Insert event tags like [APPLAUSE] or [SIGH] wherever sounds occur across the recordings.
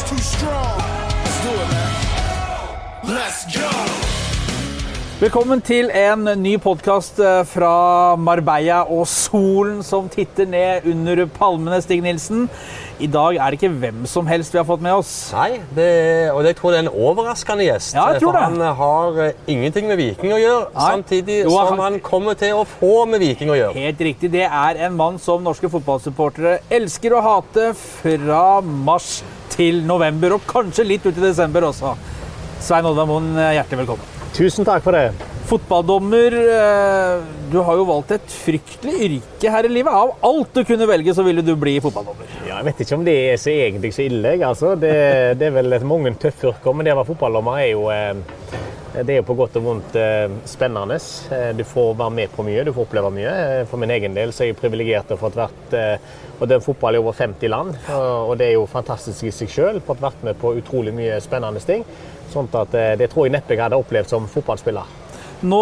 is too strong. Let's do it, man. Let's go. Velkommen til en ny podkast fra Marbella og solen som titter ned under palmene, Stig Nilsen. I dag er det ikke hvem som helst vi har fått med oss. Nei, det, og jeg tror det er en overraskende gjest. Ja, jeg tror for det. han har eh, ingenting med Viking å gjøre, Nei. samtidig Jo, som han- han kommer til å få med Viking å gjøre. Helt riktig. Det er en mann som norske fotballsupportere elsker å hate fra mars til november, og kanskje litt ut i desember også. Svein Oddvar Moen, hjertelig velkommen. Tusen takk for det. Fotballdommer, eh, du har jo valgt et fryktelig yrke her i livet. Av alt du kunne velge, så ville du bli fotballdommer. Ja, jeg vet ikke om det er så egentlig så ille. Altså. Det, det er vel et mange tøffe yrker, men det å være fotballdommer er jo eh, det er jo på godt og vondt eh, spennende. Eh, Du får være med på mye, du får oppleve mye. Eh, For min egen del så er jeg privilegert til å få vært og dømt fotball i over 50 land. Og og det er jo fantastisk i seg sjøl. Fått vært med på utrolig mye spennende ting. Sånn at det tror jeg neppe jeg hadde opplevd som fotballspiller. Nå,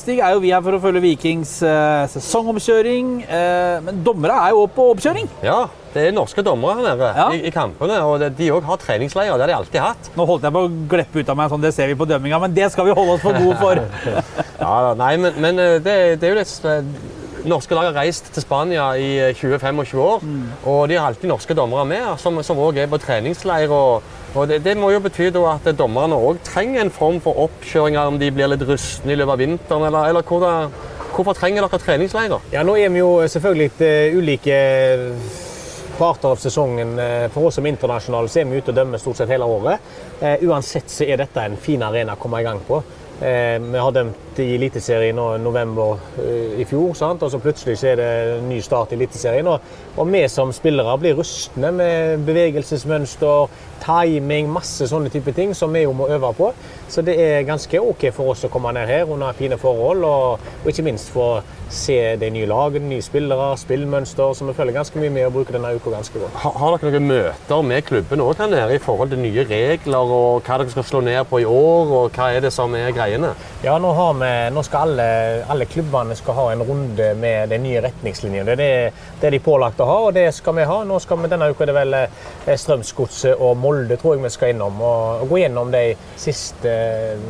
Stig, er jo vi her for å følge Vikings eh, sesongomkjøring, eh, men dommere er jo også på oppkjøring. Ja, det er norske dommere her nede Ja. i, i kampene, og det, de òg har treningsleirer. Det har de alltid hatt. Nå holdt jeg på å glippe ut av meg, sånn det ser vi på dømminga, men det skal vi holde oss for gode for. [LAUGHS] Ja, nei, men, men eh, det, det er jo litt Norske lag har reist til Spania i eh, 20-25 år, og de har alltid norske dommere med, som som òg er på treningsleir. og og det, det må jo bety at dommerne òg trenger en form for oppkjøringer, om de blir litt rustne i løpet av vinteren, eller, eller hvordan, hvorfor trenger dere treningsleirer? Ja, nå er vi jo selvfølgelig litt ulike parter av sesongen. Eh, For oss som internasjonale så er vi ute og dømmer stort sett hele året. Eh, uansett så er dette en fin arena å komme i gang på. Eh, vi har dømt i Eliteserien i november eh, i fjor, sant? og så plutselig så er det en ny start i Eliteserien. Og, og vi som spillere blir rustne med bevegelsesmønster, timing, masse sånne type ting som vi jo må øve på. Så det er ganske OK for oss å komme ned her under fine forhold, og, og ikke minst få se de nye lagene, nye spillere, spillmønster, som vi følger ganske mye med å bruke denne uka ganske godt. Har, har dere noen møter med klubben òg her i forhold til nye regler og hva dere skal slå ned på i år, og hva er det som er greiene? Ja, nå, har vi, nå skal alle, alle klubbene skal ha en runde med de nye retningslinjene. Det er det, det er de pålagt å ha, og det skal vi ha. Nå skal vi, denne uka er det vel eh, Strømsgodset og Molde tror jeg vi skal innom, og, og gå gjennom de siste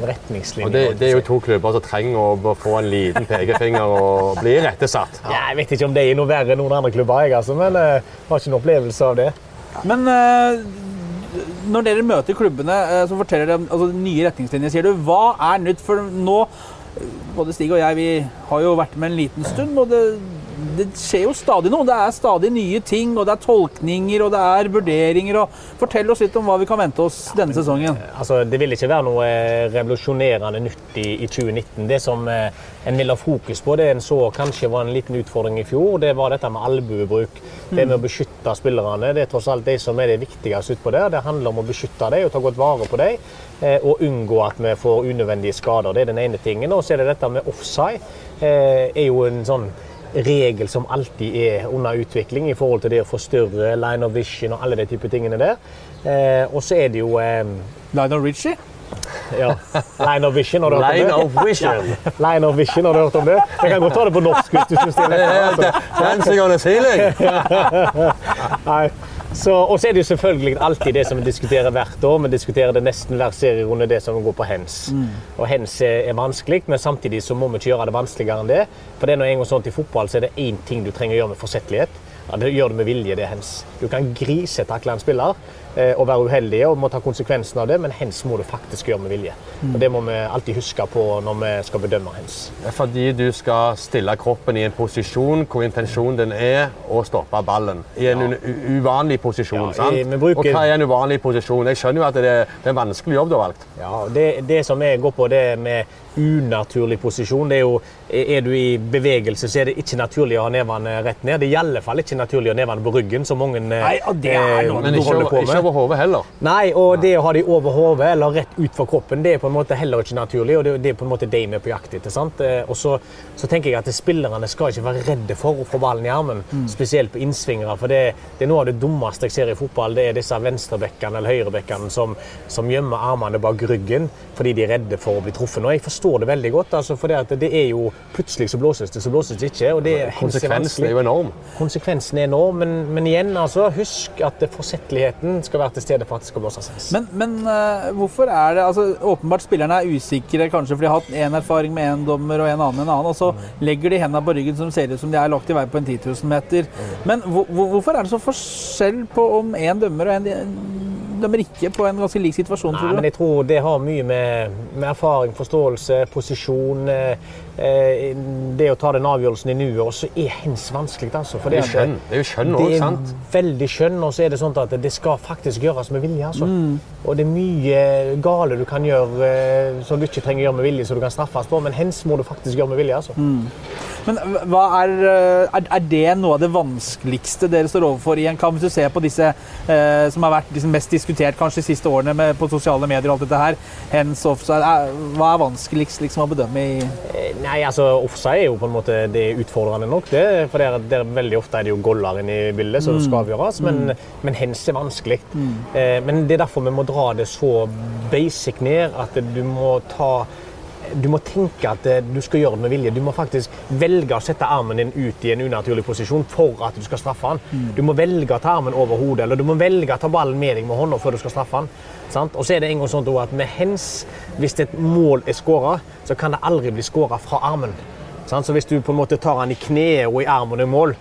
retningslinjene. Og det, det er jo to klubber som trenger å få en liten pekefinger og bli rettesatt. Ja, jeg vet ikke om det er noe verre enn noen andre klubber, jeg, altså, men jeg har ikke noen opplevelse av det. Men eh, når dere møter klubbene, eh, så forteller om altså, nye retningslinjer. Sier du, hva er nytt? For nå, eh, både Stig og jeg, vi har jo vært med en liten stund, og det skjer jo stadig noe. Det er stadig nye ting, og det er tolkninger, og det er vurderinger. Og fortell oss litt om hva vi kan vente oss denne sesongen. Altså, det vil ikke være noe eh, revolusjonerende nytt i, i 2019. Det som eh, en vil ha fokus på, det en så kanskje var en liten utfordring i fjor, det var dette med albuebruk. Det med å beskytte spillerne. Det er tross alt de som er det viktigste utpå der. Det handler om å beskytte dem og ta godt vare på dem. eh, Og unngå at vi får unødvendige skader. Det er den ene tingen. Og så er det dette med offside. eh, er jo en sånn regel som alltid er under utvikling i forhold til det å forstyrre line of vision og alle de type tingene der. Eh, og så er det jo eh, of Richie? ja. Line of vision, har du hørt om det? Line of vision. [LAUGHS] Line of vision, har du hørt om det? Jeg kan godt ta det på norsk hvis du syns det er lettere. Altså. Dancing on the ceiling! [LAUGHS] Nei. Så, og så er det jo selvfølgelig alltid det som vi diskuterer hvert år. Vi diskuterer det nesten hver serierunde, det som går på hens. Og hens er, er vanskelig, men samtidig så må vi ikke gjøre det vanskeligere enn det. For det er nå en gang sånn til fotball så er det én ting du trenger å gjøre med forsettlighet. Ja, det gjør du med vilje, det er hens. Du kan grisetakle en spiller eh, og være uheldig og må ta konsekvensen av det, men hens må du faktisk gjøre med vilje. Og Det må vi alltid huske på når vi skal bedømme hens. Fordi du skal stille kroppen i en posisjon hvor intensjonen din er å stoppe ballen. I en ja. uvanlig posisjon. Ja, sant? i- bruker- Og hva er en uvanlig posisjon? Jeg skjønner jo at det, det er en vanskelig jobb du har valgt. Ja, det, det som jeg går på, det med unaturlig posisjon. Det er jo, er du i bevegelse, så er det ikke naturlig å ha nevene rett ned. Det er i alle fall ikke naturlig å ha nevene på ryggen, som mange eh, Nei, det er noe- Men du ikke, holder på med. ikke over hodet heller. Nei, og det å ha de over hodet eller rett utfor kroppen, det er på en måte heller ikke naturlig. og Det, det er på en måte de vi er på jakt etter. sant? Eh, Og så, så tenker jeg at spillerne skal ikke være redde for å få ballen i armen, spesielt på innsvingere. For det, det er noe av det dummeste jeg ser i fotball, det er disse venstrebekkene eller høyrebekkene som, som gjemmer armene bak ryggen fordi de er redde for å bli truffet. Og jeg forstår det veldig godt, altså, for det, at det er jo plutselig så blåses det, så blåses det ikke. og det er Konsekvensen er jo enorm. Konsekvensen er enorm, Men, men igjen, altså, husk at forsettligheten skal være til stede for at det skal blåse hens. Men, men uh, hvorfor er det altså, Åpenbart spillerne er usikre, kanskje fordi de har hatt én erfaring med én dommer og en annen en annen, og så legger de hendene på ryggen som ser ut som de er lagt i vei på en 10 000 meter. Men hvor, hvor- hvorfor er det så forskjell på om én dømmer og en dømmer ikke på en ganske lik situasjon, Nei, tror men jeg tror det har mye med, med erfaring, forståelse, posisjon eh, Det å ta den avgjørelsen i nuet også er hens vanskelig. Altså, for Det er skjønn. Det er jo skjønn òg, sant? veldig skjønn, og så er det sånn at det skal faktisk gjøres med vilje. Altså. Mm. Og det er mye gale du kan gjøre eh, som du ikke trenger å gjøre med vilje, som du kan straffes på, men hens må du faktisk gjøre med vilje. Altså. Men hva er, eh, er, er det noe av det vanskeligste dere står overfor i en kamp? Hvis du ser på disse eh, som har vært liksom mest diskutert kanskje de siste årene med, på sosiale medier og alt dette her, hens offside, hva er vanskeligst liksom, å bedømme i Eh, Nei, altså Offside er jo på en måte det er utfordrende nok. det, for det er, det Veldig ofte er det jo goller inne i bildet som skal avgjøres, men, men hens er vanskelig. Eh, men det er derfor vi må dra det så basic ned at du må ta du må tenke at eh, du skal gjøre det med vilje. Du må faktisk velge å sette armen din ut i en unaturlig posisjon for at du skal straffe han. Du må velge å ta armen over hodet, eller du må velge å ta ballen med deg med hånda før du skal straffe han. Sant? Og så er det en gang sånn at med hens, hvis et mål er skåra, så kan det aldri bli skåra fra armen. Sant? Så hvis du på en måte tar han i kneet og i armen i mål,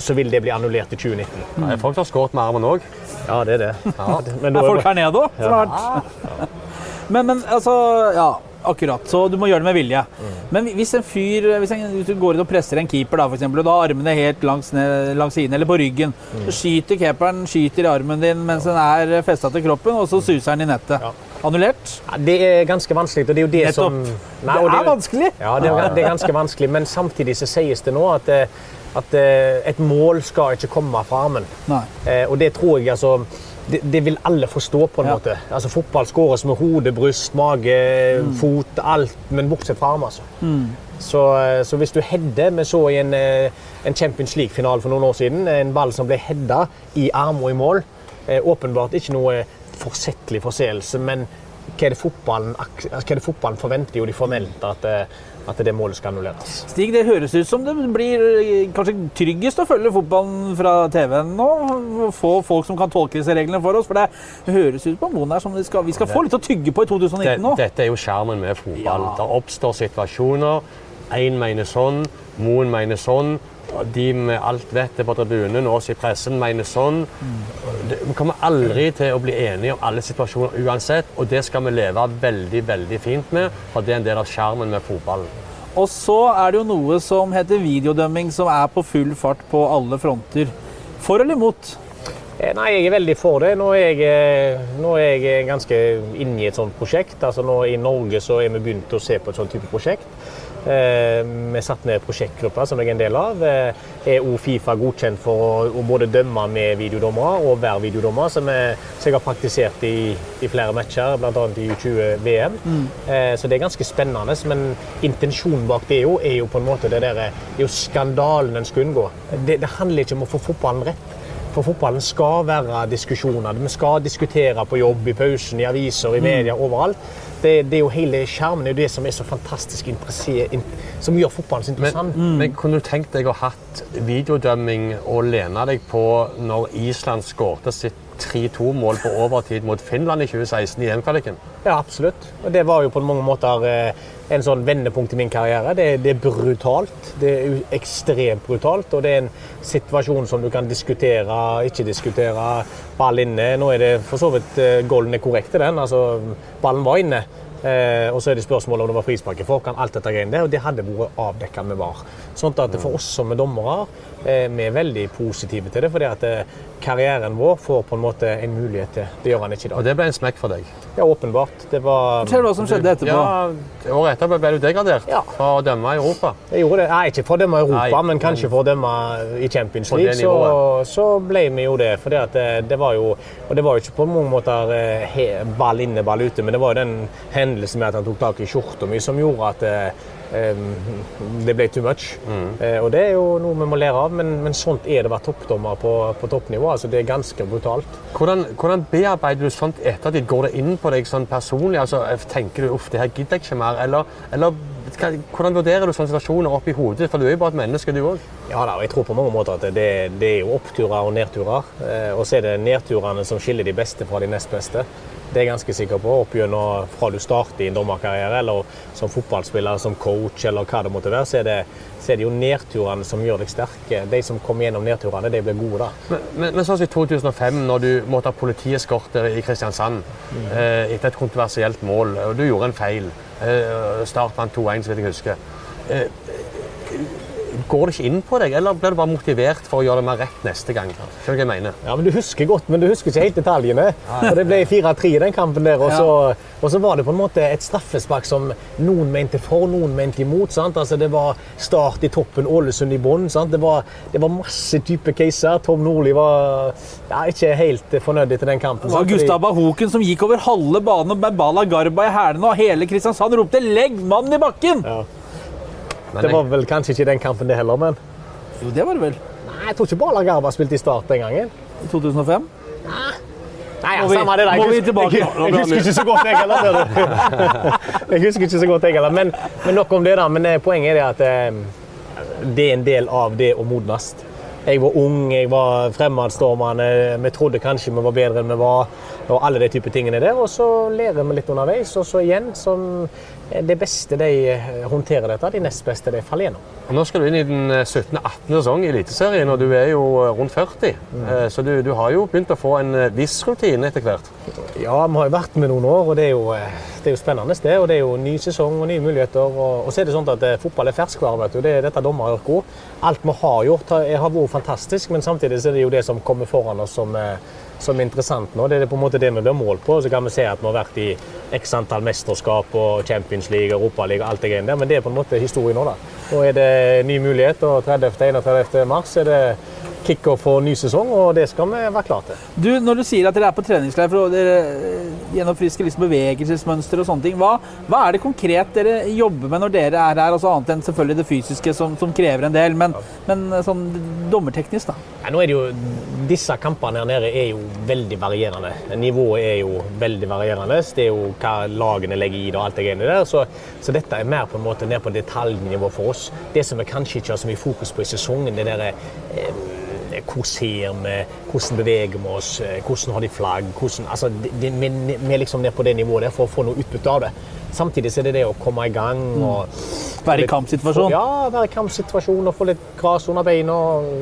så vil det bli annullert i 2019. Mm. er folk har skåret med armen òg. Ja, det er det. Men Er folk her nede òg? Men, men altså Ja, akkurat. Så du må gjøre det med vilje. Men hvis en fyr Hvis, en, hvis du går inn og presser en keeper, da, for eksempel, og da har armene helt langs, ned, langs siden eller på ryggen, så skyter keeperen skyter i armen din mens den er festa til kroppen, og så suser den i nettet. Ja. Annullert? Ja, det er ganske vanskelig, og det er jo det Nettopp. som Det det, er vanskelig. Ja, det er, det er ganske vanskelig, men samtidig så sies det nå at, eh, at eh, et mål skal ikke komme fra armen. Nei. Eh, Og det tror jeg altså det, det vil alle forstå, på en Ja. måte. Altså Fotball skåres med hode, bryst, mage, fot, alt, men bortsett fra arm. altså. Så, eh, så hvis du header Vi så i en, eh, en Champions League-finale for noen år siden en ball som ble heada i arm og i mål. Eh, Åpenbart ikke noe forsettlig forseelse, men hva er det fotballen, hva er det fotballen forventer? Jo, de forventer at, eh, at det målet skal annulleres. Stig, det høres ut som det blir eh, kanskje tryggest å følge fotballen fra TV-en nå. og Få folk som kan tolke disse reglene for oss. For det høres ut på Moen her som vi skal, vi skal få litt å tygge på i 2019 Det, nå. dette er jo skjermen med fotball. Ja. Det oppstår situasjoner. Én mener sånn, Moen mener sånn. Og De med alt vettet på tribunen og oss i pressen mener sånn. Vi kommer aldri til å bli enige om alle situasjoner uansett, og det skal vi leve veldig veldig fint med, for det er en del av skjermen med fotballen. Og så er det jo noe som heter videodømming, som er på full fart på alle fronter. For eller imot? Eh, Nei, jeg er veldig for det. Nå er jeg, eh, nå er jeg ganske inne i et sånt prosjekt. Altså nå I Norge så er vi begynt å se på et sånt type prosjekt. Eh, vi satt ned prosjektgruppa som jeg er en del av. Eh, er òg Fifa godkjent for å, både dømme med videodommere og være videodommer, som, jeg- har praktisert i, i flere matcher, bl.a. i U20-VM. Mm. så det er ganske spennende. Men intensjonen bak det jo, er jo på en måte det der, er jo skandalen en skal unngå. Det, det handler ikke om å få fotballen rett. For fotballen skal være diskusjoner. Vi skal diskutere på jobb, i pausen, i aviser, i media, overalt. Det, det er jo hele skjermen det er jo det som er så fantastisk som gjør fotballen så Men, interessant. men kunne du tenkt deg å hatt videodømming og lene deg på når Island skårte sitt 3-2-mål på overtid mot Finland i 2016 i EM-kvaliken? Ja, absolutt. Og det var jo på mange måter eh, en sånn vendepunkt i min karriere. Det, det er brutalt. Det er ekstremt brutalt. Og det er en situasjon som du kan diskutere, ikke diskutere. Ball inne. Nå er det for så vidt eh, Golden er korrekt i den. Altså, ballen var inne. Eh, og så er det spørsmålet om det var frispark i forkant. Alt dette greiene der, og det hadde vært avdekka med VAR. Sånn at for oss som er dommere, vi er veldig positive til det. fordi at eh, karrieren vår får på en måte en mulighet til det gjør han ikke i dag. Og det ble en smekk for deg. Ja, åpenbart. Det var Fortell hva som skjedde etterpå. Ja, Året etterpå ble du degradert Ja. for å dømme i Europa. Jeg gjorde det. Nei, ikke for å dømme Europa, Nei, men kanskje for å dømme i Champions League. Så, så ble vi jo det. For det, det var jo Og det var jo ikke på mange måter eh, he- ball inne, ball ute, men det var jo den hendelsen med at han tok tak i skjorta mi som gjorde at eh, det ble too much. Mm. Eh, og det er jo noe vi må lære av, men, men sånt er det å være toppdommer på, på toppnivå. Altså, det er ganske brutalt. Hvordan, hvordan bearbeider du sånt ettertid? går det inn på deg sånn personlig? Altså, tenker du uff, det her gidder jeg ikke mer? Eller, eller hva, hvordan vurderer du sånne situasjoner oppi hodet? For du er jo bare et menneske, du òg. Ja da, og jeg tror på mange måter at det, det er jo oppturer og nedturer. Eh, og så er det nedturene som skiller de beste fra de nest beste. Det er jeg ganske sikker på. Opp gjennom fra du starter i en dommerkarriere, eller som fotballspiller, som coach, eller hva det måtte være, så er det, så er det jo nedturene som gjør deg sterke. De som kommer gjennom nedturene, de blir gode da. Men, men, men sånn som i 2005, når du måtte ha politieskorte i Kristiansand eh, etter et kontroversielt mål, og du gjorde en feil. Eh, Start vant 2-1, så vidt jeg husker. Eh, går det ikke inn på deg, eller blir du bare motivert for å gjøre det mer rett neste gang? Skjønner du hva jeg mener? Ja, men Du husker godt, men du husker ikke helt detaljene. Og Det ble 4-3 i den kampen der. Og så, og så var det på en måte et straffespark som noen mente for, noen mente imot. sant? Altså Det var Start i toppen, Ålesund i bånn. Det, var- det var masse type caser. Tom Nordli var ja, ikke helt fornøyd etter den kampen. Det var Gustav Bahoken som gikk over halve banen med Bala Garba i hælene, og hele Kristiansand ropte 'legg mannen i bakken'! Ja. Men Det var vel kanskje ikke den kampen det heller, men Jo, det var det vel. Nei, jeg tror ikke Bala Garba spilte i Start den gangen. I 2005. Nei, ja, Må vi- samme det der. må vi Jeg husker- tilbake? Jeg, jeg husker ikke så godt, jeg heller. ser du. [LAUGHS] Jeg husker ikke så godt, jeg heller. Men, men nok om det, da. Men eh, poenget er det at eh, det er en del av det å modnes. Jeg var ung, jeg var fremadstormende, vi trodde kanskje vi var bedre enn vi var. Og alle de type tingene der. Og så lærer vi litt underveis. Og så igjen, som det beste de eh, håndterer dette, de nest beste de faller gjennom. Og Nå skal du inn i den eh, 17.-18. sesong i Eliteserien, og du er jo eh, rundt 40. Mm. Så du, du har jo begynt å få en viss rutine etter hvert. Ja, vi har jo vært med noen år, og det er jo, det er jo spennende. Det, og det er jo ny sesong og nye muligheter. Og, og så er det sånn at fotball er ferskvare. vet du. Det er dette dommeryrket òg. Alt vi har gjort, har, har vært fantastisk, men samtidig så er det jo det som kommer foran oss som, som er interessant nå. Det er på en måte det vi blir målt på. Så kan vi se at vi har vært i x antall mesterskap og Champions League, Europaliga og alt det greiene der, men det er på en måte historie nå, da. Nå er det ny mulighet, og 30.-31. mars er det kickoff for ny sesong, og det skal vi være klare til. Du, Når du sier at dere er på treningsleir for å friske gjennomfriske liksom bevegelsesmønster og sånne ting, hva, hva er det konkret dere jobber med når dere er her? Altså Annet enn selvfølgelig det fysiske, som, som krever en del, men, men sånn dommerteknisk, da? Ja, nå er det jo, Disse kampene her nede er jo veldig varierende. Nivået er jo veldig varierende. Det er jo hva lagene legger i det og alt det greiene der. Så, så dette er mer på en måte ned på detaljnivå for oss. Det som vi kanskje ikke har så mye fokus på i sesongen, det der eh, hvor ser vi, hvordan beveger vi oss, eh, hvordan har de flagg hvordan, altså, det, vi, er liksom ned på det nivået der for å få noe utbytte av det. Samtidig er det det å komme i gang og Være i kampsituasjon? ja, være i kampsituasjon og få litt gras under beina.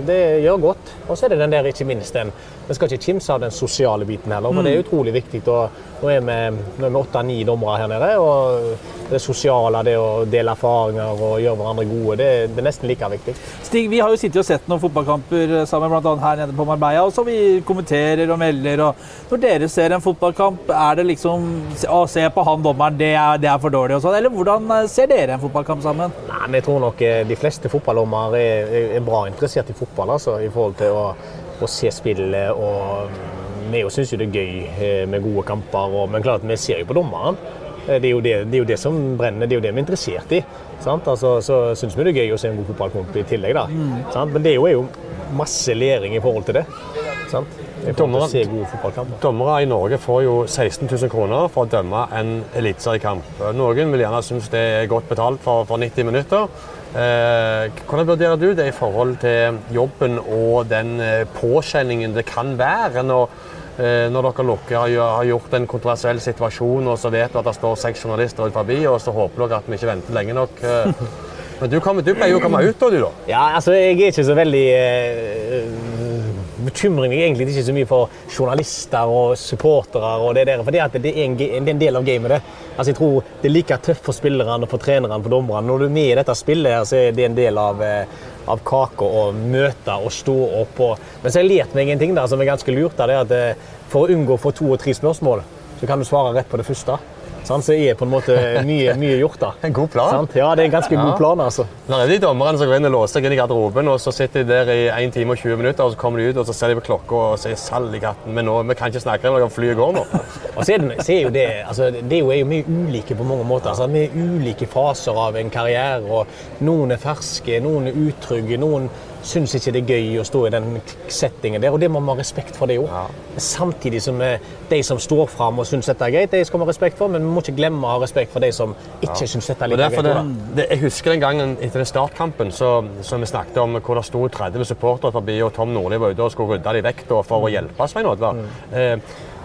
Det gjør godt. Og så er det den der, ikke minst den Vi skal ikke kimse av den sosiale biten heller, for det er utrolig viktig. Og nå er vi, åtte-ni dommere her nede, og det sosiale, det å dele erfaringer og gjøre hverandre gode, det, det er nesten like viktig. Stig, vi har jo sittet og sett noen fotballkamper sammen, bl.a. her nede på Marbella, og så vi kommenterer og melder. og Når dere ser en fotballkamp, er det liksom Å, se på han dommeren, det er, det er for dårlig, og sånn. Eller hvordan eh, ser dere en fotballkamp sammen? Nei, men jeg tror nok eh, de fleste fotballdommere er, er- er bra interessert i fotball, altså, i forhold til å, å se spillet. og mm, Vi syns jo det er gøy eh, med gode kamper, og, men klart vi ser jo på dommeren. Eh, Det er, jo det, det er jo det som brenner, det er jo det vi er interessert i. Sant? Altså, så syns vi det er gøy å se en god fotballkamp i tillegg, da. Sant? Men det er jo, er jo masse læring i forhold til det. Sant? Fotballkamper. Dommere i Norge får jo 16 000 kroner for å dømme en eliteseriekamp. Noen vil gjerne synes det er godt betalt for, for 90 minutter. Eh, hvordan vurderer du det i forhold til jobben og den eh, påkjenningen det kan være når, når dere lukker, har, har gjort en kontroversiell situasjon, og så vet du at det står seks journalister ut forbi, og så håper dere at vi ikke venter lenge nok. eh. [LAUGHS] Men du, kommer, du pleier jo å komme ut, da, du, da. Ja, altså jeg er ikke så veldig eh, Bekymrer meg egentlig ikke så mye for journalister og supportere. og det der, for det, det, er en, det er en del av gamet. det. Altså jeg tror Det er like tøft for spillerne, for trenerne, for dommerne. Når du er med i dette spillet, her, så er det en del av, eh, av kaka å møte og stå opp. Og, men så har jeg lært meg en ting der, som er ganske lurt. Da, det er at eh, For å unngå å få to og tre spørsmål, så kan du svare rett på det første. Så er på en måte mye, mye gjort. da. En god plan. Sant? Ja, det er en ganske god plan. altså. Når er de dommerne som går inn og låser seg inn i garderoben, og så sitter de der i 1 time og 20 minutter, og så kommer de ut og så ser de på klokka og sier 'sall i katten', men nå, vi kan ikke snakke om flyet går nå. [LAUGHS] Og så er, det, så er jo det, altså, det er jo, mye ulike på mange måter. Altså, vi er ulike faser av en karriere. og Noen er ferske, noen er utrygge, noen syns ikke det er gøy å stå i den settingen der, og det må man ha respekt for, det òg. Samtidig som eh, de som står fram og syns dette er greit, de skal vi ha respekt for, men vi må ikke glemme å ha respekt for de som ikke syns dette er like greit. jeg husker den gangen etter den startkampen så, som vi snakket om, hvor det sto 30 supportere forbi, og Tom Nordli var ute og skulle rydde dem vekk da, for å hjelpe Svein Oddvar. Eh,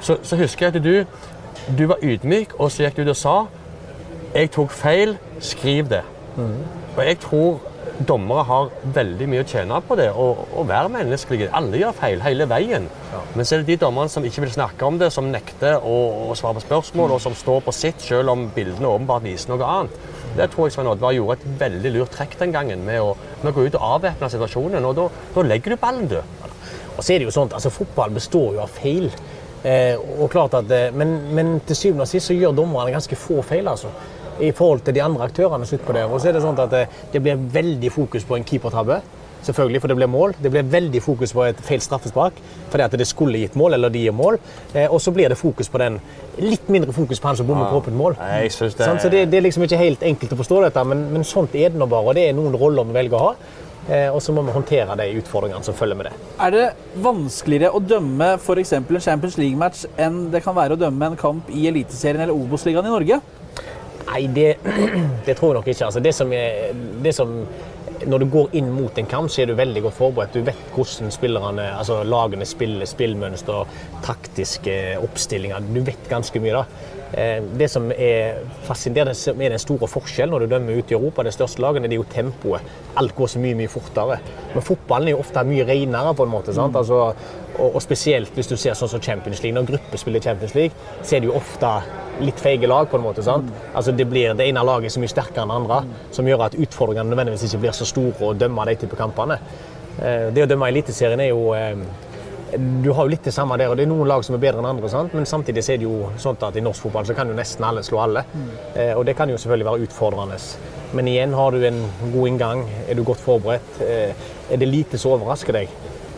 så, så husker jeg at du, du var ydmyk, og så gikk du ut og sa jeg tok feil, skriv det. Og jeg tror dommere har veldig mye å tjene på det, og, og være menneskelige. Alle gjør feil hele veien. Men så er det de dommerne som ikke vil snakke om det, som nekter å, å svare på spørsmål, og som står på sitt selv om bildene åpenbart viser noe annet. Det tror jeg Svein Oddvar gjorde et veldig lurt trekk den gangen, med å, med å gå ut og avvæpne situasjonen. Og da, da legger du ballen død. Og så er det jo sånt, altså Fotball består jo av feil. Eh, og klart at, eh, men, men til syvende og sist så gjør dommerne ganske få feil. altså. I forhold til de andre aktørene. på det. Og så er Det sånn at det, det blir veldig fokus på en keepertabbe. Selvfølgelig, for det blir mål. Det blir veldig fokus på et feil straffespark fordi at det skulle gitt mål, eller de gir mål. Eh, og så blir det fokus på den litt mindre fokus på han som bommer på åpent mål. Nei, jeg synes det- Sånn, Så det, det er liksom ikke helt enkelt å forstå dette, men, men sånt er det nå bare. Og det er noen roller vi velger å ha. Eh, og så må vi håndtere de utfordringene som følger med det. Er det vanskeligere å dømme f.eks. en Champions League-match enn det kan være å dømme en kamp i Eliteserien eller Obos-ligaen i Norge? Nei, det, [CLEARS THROAT] det tror jeg nok ikke. Altså, det som er, det som, når du går inn mot en kamp, så er du veldig godt forberedt. Du vet hvordan spillerne, altså lagene spiller, spillmønster, taktiske oppstillinger. Du vet ganske mye. da. Eh, Det som er fascinerende, det som er den store forskjellen når du dømmer ute i Europa, de største lagene, det er jo tempoet. Alt går så mye mye fortere. Men fotballen er jo ofte mye renere, på en måte. sant? Altså, og, og spesielt hvis du ser sånn som Champions League. Når grupper spiller Champions League, så er det jo ofte litt feige lag. på en måte, sant? Altså Det blir det ene laget så mye sterkere enn det andre, som gjør at utfordringene nødvendigvis ikke blir så store å dømme de type kampene. Eh, Det å dømme Eliteserien er jo eh, du har jo litt det samme der, og det er noen lag som er bedre enn andre. Sant? Men samtidig er det jo sånn at i norsk fotball så kan jo nesten alle slå alle. Eh, og det kan jo selvfølgelig være utfordrende. Men igjen, har du en god inngang, er du godt forberedt, er det lite som overrasker deg,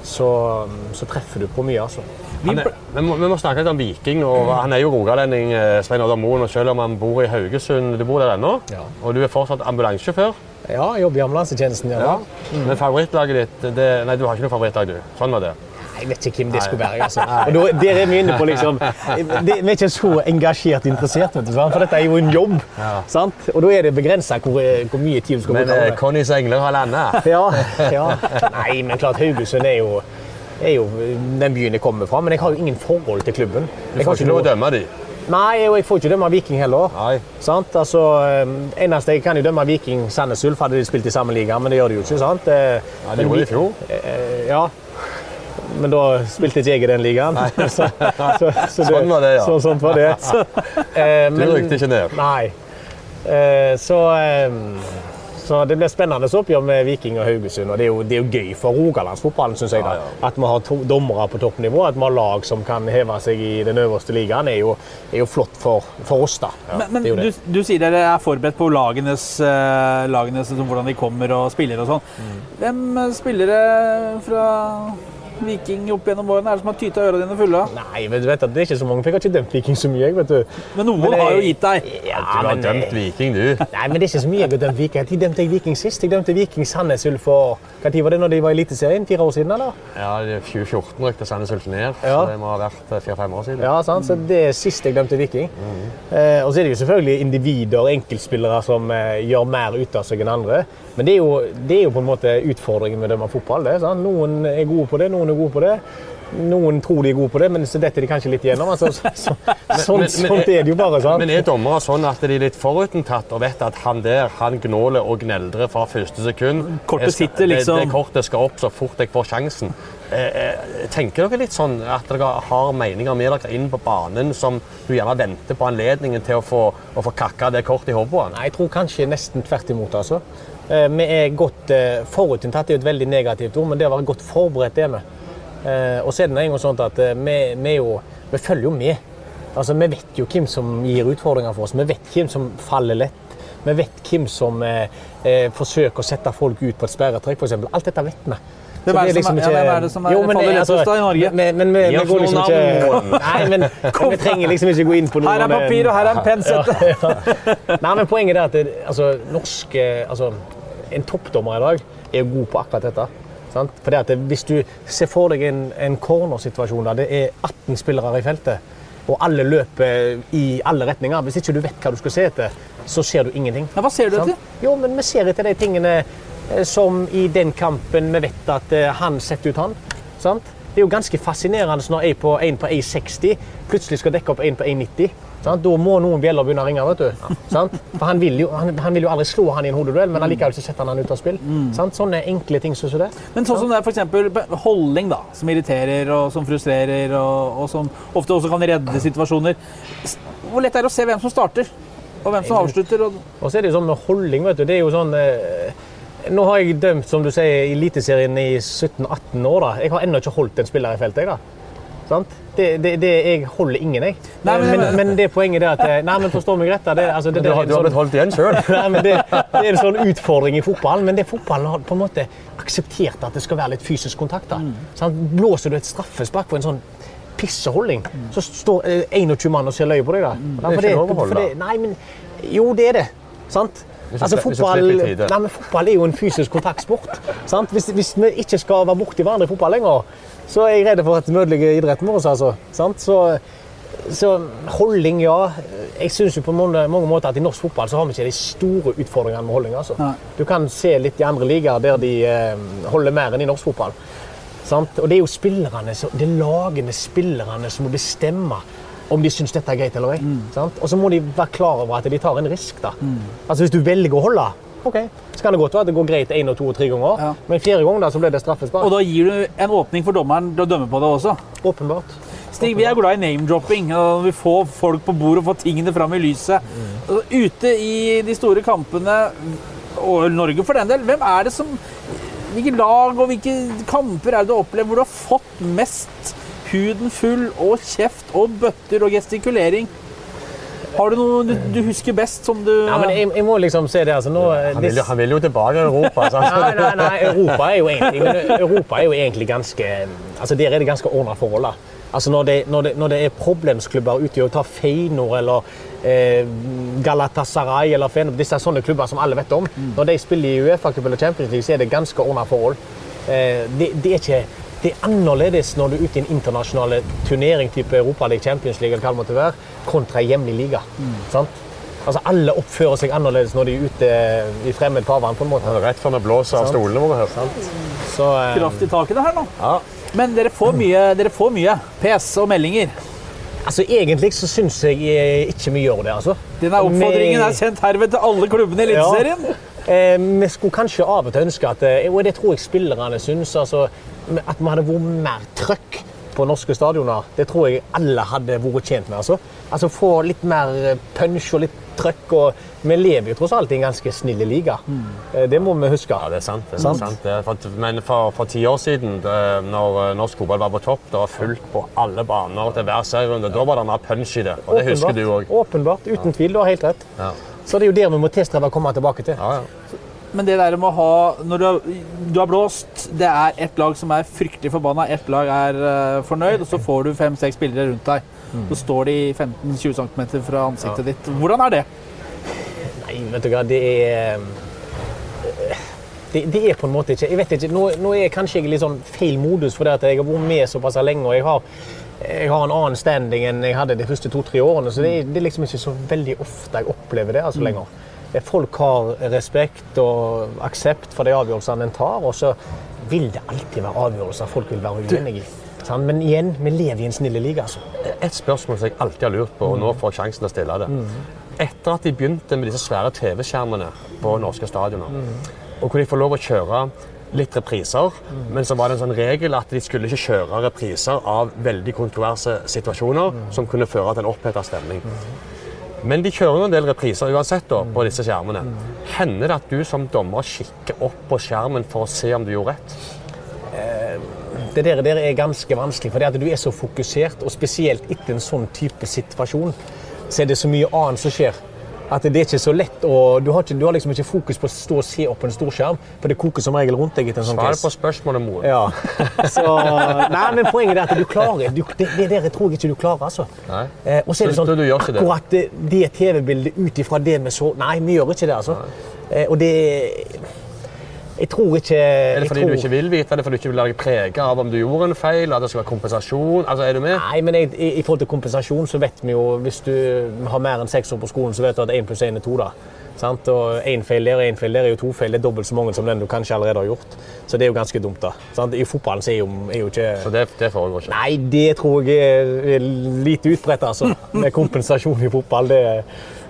så, så treffer du på mye, altså. Er, vi, må, vi må snakke litt om Viking. og Han er jo rogalending, eh, Svein Oddar Moen, og selv om han bor i Haugesund. Du bor der ennå, Ja. og du er fortsatt ambulansesjåfør. Ja, jeg jobber i ambulansetjenesten. Ja. Men favorittlaget ditt det, Nei, du har ikke noe favorittlag, du. Sånn var det. Jeg vet ikke hvem det skulle være. altså. Og da, Der er vi inne på [LAUGHS] liksom det, Vi er ikke så engasjert interessert, vet du, sant? for dette er jo en jobb. sant? Og da er det begrensa hvor, hvor mye tid du skal Men bruke. på eh. Connys engler har landa. Ja, ja. [LAUGHS] Nei, men klart Haugesund er jo, er jo den byen jeg kommer fra, men jeg har jo ingen forhold til klubben. Du får ikke lov å dømme dem. Nei, og jeg får ikke dømme Viking heller. Nei. Sant? Altså, eh, eneste jeg kan jo dømme Viking Sandnes Ulf, hadde de spilt i samme liga, men det gjør de jo ikke. sant? Eh, Ja, de gjorde det i fjor. Ja, men da spilte ikke jeg i den ligaen. [LAUGHS] så, så, så Sånn var det, ja. Så, sånt var det. [LAUGHS] Så, eh, Du men- rykte ikke ned. Nei. Eh, så, eh, så det blir spennende oppgjør med Viking og Haugesund. Og det er jo, det er jo gøy for rogalandsfotballen, syns jeg. da. Ja, At vi har to dommere på toppnivå, at vi har lag som kan heve seg i den øverste ligaen, er jo, er jo flott for, for oss, da. Men, men er du, du sier dere er forberedt på lagenes, eh, lagenes sånn, hvordan de kommer og spiller og sånn. Mm. Hvem spillere fra Viking opp gjennom årene er det som har tyta ørene dine fulle? Nei, men du vet at det er ikke så mange. Jeg har ikke dømt Viking så mye. jeg, vet du. Men noen Men har jo gitt deg. Ja, Du har men, dømt Viking, du. Nei, men det er ikke så mye jeg har dømt Viking. Når dømte jeg Viking sist? Jeg dømte Viking Sandnes Ulf for tid var det når de var i Eliteserien? Fire år siden, eller? Ja, det er 2014 rykte Sandnes Ulf ned, så det må ha vært eh, fire-fem år siden. Ja, sant? så det er sist jeg dømte Viking. Eh, og så er det jo selvfølgelig individer, enkeltspillere, som eh, gjør mer ut av seg enn andre. Men det er jo, det er jo på en måte utfordringen med å dømme fotball. Det, sant? Noen er gode på det, noen er gode på det. Noen tror de er gode på det, men så detter de kanskje litt gjennom. Altså, så, så, [LAUGHS] men- sånt er det jo bare. sant? Men er dommere sånn at de er litt forutinntatt og vet at han der han gnåler og gneldrer fra første sekund? Kortet skal- sitter liksom- Det, det kortet skal opp så fort jeg får sjansen. Eh, eh, tenker dere litt sånn at dere har meninger med dere inn på banen som du gjerne venter på anledningen til å få, å få kakka det kortet i hodet på? Nei, jeg tror kanskje nesten tvert imot. altså. Eh, Vi er godt forutinntatt, det er jo et veldig negativt ord, men det å være godt forberedt er vi. Eh, Og så er det en gang sånn at eh, vi, vi, jo, vi følger jo med. Altså, Vi vet jo hvem som gir utfordringer for oss. Vi vet hvem som faller lett. Vi vet hvem som eh, eh, forsøker å sette folk ut på et sperretrekk, f.eks. Alt dette vet vi. Hvem er det det som er- ja, hvem er det som er- Jo, men faller det- da i Norge? Men, men, vi- Gi vi oss går liksom ikke [LAUGHS] Nei, men, men [LAUGHS] vi trenger liksom ikke gå inn på noe Her er papir, og her er en pensett. [LAUGHS] Nei, men Poenget er at det, altså, norsk altså, en toppdommer i dag er god på akkurat dette. Sant? Fordi at Hvis du ser for deg en, en cornersituasjon der det er 18 spillere i feltet, og alle løper i alle retninger Hvis ikke du vet hva du skal se etter, så ser du ingenting. Ja, hva ser du etter? Jo, men vi ser etter de tingene eh, som i den kampen vi vet at eh, han setter ut han. Sant? Det er jo ganske fascinerende når en på, en på 1,60 plutselig skal dekke opp en på 1,90. Sant? Da må noen bjeller begynne å ringe. vet du. Sant? For han vil, jo, han, han vil jo aldri slå han i en hodeduell, men allikevel så setter han han ut av spill. Sant? Sånne enkle ting som det. Men sånn som det er eksempel holdning, da, som irriterer og som frustrerer, og, og som ofte også kan redde situasjoner. Hvor lett er det å se hvem som starter, og hvem som avslutter? Og, Og så er det jo sånn med holdning, vet du. Det er jo sånn eh, Nå har jeg dømt, som du sier, Eliteserien i 17-18 år. da. Jeg har ennå ikke holdt en spiller i feltet. jeg da. Sant? Det, det, det, jeg holder ingen, jeg. Nei, men- men, men, det poenget er at eh, Nei, men forstå meg rett. Det, altså, det, Du har, du har en blitt holdt igjen sjøl. [LAUGHS] det, det er en sånn utfordring i fotballen, men det fotballen har på en måte akseptert at det skal være litt fysisk kontakt. da. Sant? Blåser du et straffespark på en sånn pisseholdning, så står eh, 21 mann og ser løye på deg. da. Ja, er ikke lov å holde. for Nei, men jo, det er det. Sant? Hvis Altså, fotball, nei, men fotball er jo en fysisk kontaktsport. Sant? Hvis, hvis vi ikke skal være borti hverandre i fotball lenger, så er jeg redd for at vi ødelegger idretten vår. Altså. Sant? Så, så holdning, ja. Jeg syns på mange, mange måter at i norsk fotball så har vi ikke de store utfordringene med holdning. Altså. Nei. Du kan se litt i andre ligaer der de eh, holder mer enn i norsk fotball. Sant? Og det er jo spillerne, det er lagende spillerne som må bestemme om de syns dette er greit eller ei. Mm. Og så må de være klar over at de tar en risk. da. Altså Hvis du velger å holde, ok, så kan det godt være at det går greit én og to og tre ganger, Ja. men fjerde gang da, så blir det straffespark. og da gir du en åpning for dommeren til å dømme på det også. Åpenbart. Stig, vi er glad i name-dropping. Vi får folk på bordet og får tingene fram i lyset. Mm. Ute i de store kampene, og Norge for den del, hvem er det som Hvilke lag og hvilke kamper er det du har opplevd hvor du har fått mest huden full og kjeft og bøtter og gestikulering? Har du noe du, du husker best som du Ja, men jeg, jeg må liksom se det. altså nå... Han vil, han vil jo tilbake til Europa. altså. [LAUGHS] Nei, nei, nei, Europa er jo egentlig, men Europa er jo egentlig ganske altså Der er det ganske ordna forhold. da. Altså når det, når, det, når det er problemsklubber ute og tar Feinor eller eh, Galatasaray eller Feinor, disse er sånne klubber som alle vet om, når de spiller i Uefa-cup eller Champions League, så er det ganske ordna forhold. Eh, det, det, er ikke, det er annerledes når du er ute i en internasjonal turnering type Europa League, Champions League eller hva det måtte være, kontra hjemlig liga. Sant? Altså Alle oppfører seg annerledes når de er ute i fremmed farvann. på en måte. Rett før vi blåser av stolene våre her. Så, eh, kraft i taket, det her nå? Ja. Men dere får mye, dere får mye PS og meldinger. altså Egentlig så syns jeg eh, ikke vi gjør det. altså. Denne oppfordringen er sendt herved til alle klubbene i Eliteserien. Eh, vi skulle kanskje av og til ønske at eh, Og det tror jeg spillerne syns. Altså, at vi hadde vært mer trøkk på norske stadioner. Det tror jeg alle hadde vært tjent med. altså. Altså Få litt mer eh, punch og litt trøkk. og Vi lever jo tross alt i en ganske snill liga. Eh, Det må vi huske. Ja, det er sant. Det er Sant. sant. Det er for, men for, for ti år siden, det, når norsk fotball var på topp, det var fullt på alle baner til hver serierunde. Da var det mer punch i det. Og det husker du òg. Åpenbart. Uten tvil. Du har helt rett. Ja. Så det er jo der vi må tilstrebe å komme tilbake til. Ja, ja. Men det der med å ha Når du har, du har blåst, det er ett lag som er fryktelig forbanna, ett lag er uh, fornøyd, og så får du fem-seks spillere rundt deg. Så står de 15-20 cm fra ansiktet ditt. Hvordan er det? Nei, vet du hva, det er det, det er på en måte ikke Jeg vet ikke, Nå, nå er kanskje jeg i litt sånn feil modus fordi at jeg har vært med såpass lenge. og jeg har, jeg har en annen standing enn jeg hadde de første to-tre årene. Så det, det er liksom ikke så veldig ofte jeg opplever det altså lenger. Eh, Folk har respekt og aksept for de avgjørelsene en tar, og så vil det alltid være avgjørelser folk vil være uenig i. Sant? Men igjen, vi lever i en snill liga. altså. Et spørsmål som jeg alltid har lurt på, og nå får jeg sjansen til å stille det. Etter at de begynte med disse svære TV-skjermene på norske stadioner, og hvor de får lov å kjøre litt repriser, men så var det en sånn regel at de skulle ikke kjøre repriser av veldig kontroverse situasjoner som kunne føre til en oppheta stemning. Men de kjører en del repriser uansett da, på disse skjermene. Hender det at du som dommer kikker opp på skjermen for å se om du gjorde rett? Det der, der er ganske vanskelig, for det at du er så fokusert, og spesielt etter en sånn type situasjon, så er det så mye annet som skjer. At det er ikke så lett å Du har, ikke, du har liksom ikke fokus på å stå og se opp på en storskjerm, for det koker som regel rundt deg etter en sånn Svar på spørsmålet, mor. Ja. [LAUGHS] Så, nei, men poenget er at du klarer du, det, det der tror jeg ikke du klarer, altså. Nei. Eh, og så er det sånn, akkurat det, det TV-bildet ut ifra det vi så Nei, vi gjør ikke det, altså. Eh, og det Jeg tror ikke Er det fordi tror... du ikke vil vite? Er det fordi du ikke vil la deg prege av om du gjorde en feil? At det skal være kompensasjon? Altså, er du med? Nei, men i, i, i forhold til kompensasjon så vet vi jo Hvis du har mer enn seks år på skolen, så vet du at én pluss én er to. da. Sant? Og én feil der og én feil der er jo to feil. Det er dobbelt så mange som den du kanskje allerede har gjort. Så det er jo ganske dumt. da. Sant? I fotballen så er jo, er jo ikke Så det, det foregår ikke. Nei, det tror jeg er, er lite utbredt, altså. [LAUGHS] Med kompensasjon i fotball. Det,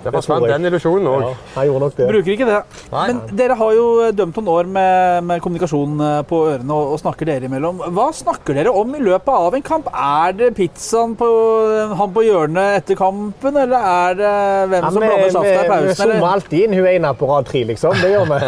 Det forsvant den illusjonen òg. ja. Bruker ikke det. Nei. Men dere har jo dømt noen år med, med kommunikasjon eh, på ørene og, og snakker dere imellom. Hva snakker dere om i løpet av en kamp? Er det pizzaen på han på hjørnet etter kampen, eller er det hvem Ja, som blander safta i pausen? Vi zoomer alltid inn hun ene på rad tre, liksom. Det gjør vi.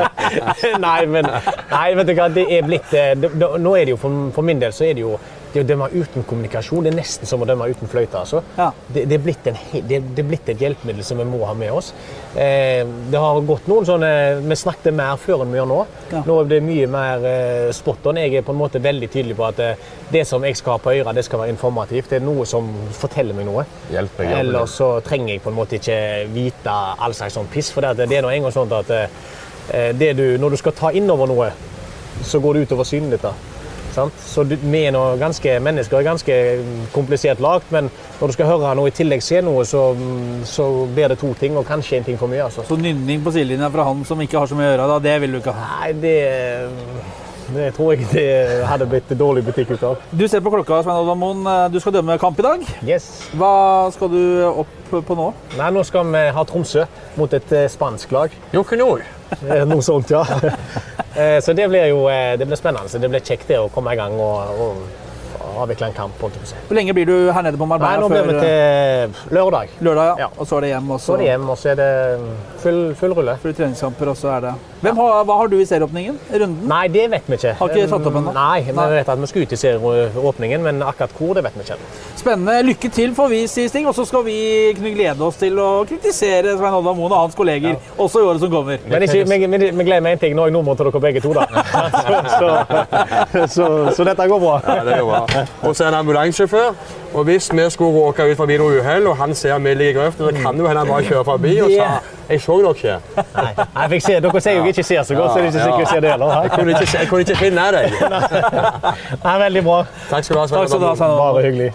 [LAUGHS] nei, men nei, vet du hva, det er blitt eh, det, det, Nå er det jo for, for min del så er det jo det å dømme uten kommunikasjon det er nesten som å dømme uten fløyte. altså. Ja. Det, det, er blitt en, det, det er blitt et hjelpemiddel som vi må ha med oss. Eh, det har gått noen sånne Vi snakket mer før enn vi gjør nå. Ja. Nå er det mye mer eh, spot on. Jeg er på en måte veldig tydelig på at eh, det som jeg skal ha på øret, det skal være informativt. Det er noe som forteller meg noe. Hjelper. Ellers så trenger jeg på en måte ikke vite all slags sånn piss. For det, det er nå en gang sånn at eh, det du, når du skal ta innover noe, så går det utover synet ditt. Sant? Så vi er noe, ganske mennesker er ganske komplisert lagd, men når du skal høre noe i tillegg se noe, så, så blir det to ting, og kanskje en ting for mye. altså. Så nynning på sidelinja fra han som ikke har så mye å gjøre, da, det vil du ikke ha. Nei, det, det tror jeg det hadde blitt dårlig butikk ut av. Du ser på klokka, Svein Oddvar Moen. Du skal dømme kamp i dag. Yes. Hva skal du opp på nå? Nei, nå skal vi ha Tromsø mot et eh, spansk lag. Jokunor. Eh, Noe sånt, ja. [LAUGHS] Eh, Så det blir jo eh, det blir spennende. Så det blir kjekt det å komme i gang og, og avvikle en kamp. holdt å si. Hvor lenge blir du her nede på Nei, Marbella nå blir vi til lørdag. lørdag? Ja. Ja. Og så er det hjem, og Så er det hjem, og så er det full, full rulle. Full treningskamper, og så er det Hvem har, Hva har du i serieåpningen? Runden? Nei, det vet vi ikke. Har ikke satt opp ennå? Nei, vi vet at vi skal ut i serieåpningen, men akkurat hvor, det vet vi ikke. Spennende. Lykke til, får vi si, Sting. Og så skal vi kunne glede oss til å kritisere Svein Oddvar Moen og hans kolleger også i året som kommer. Men ikke, vi, vi, vi glemmer én ting. Nå er jeg nummeret til dere begge to, da. [LAUGHS] Så, så, så, så dette går bra. Ja, det går bra. Og så er han ambulansesjåfør. Og hvis vi skulle råke ut forbi noe uhell, og han ser vi ligger i grøfta, så kan det jo hende han bare kjører forbi og sa Jeg så dere ikke. Nei, jeg fikk se, Dere sier jo ikke ser så godt, så det er ikke sikkert jeg ser det heller. Jeg kunne ikke, jeg kunne ikke finne deg. Nei, veldig bra. Takk skal du ha. Bare hyggelig.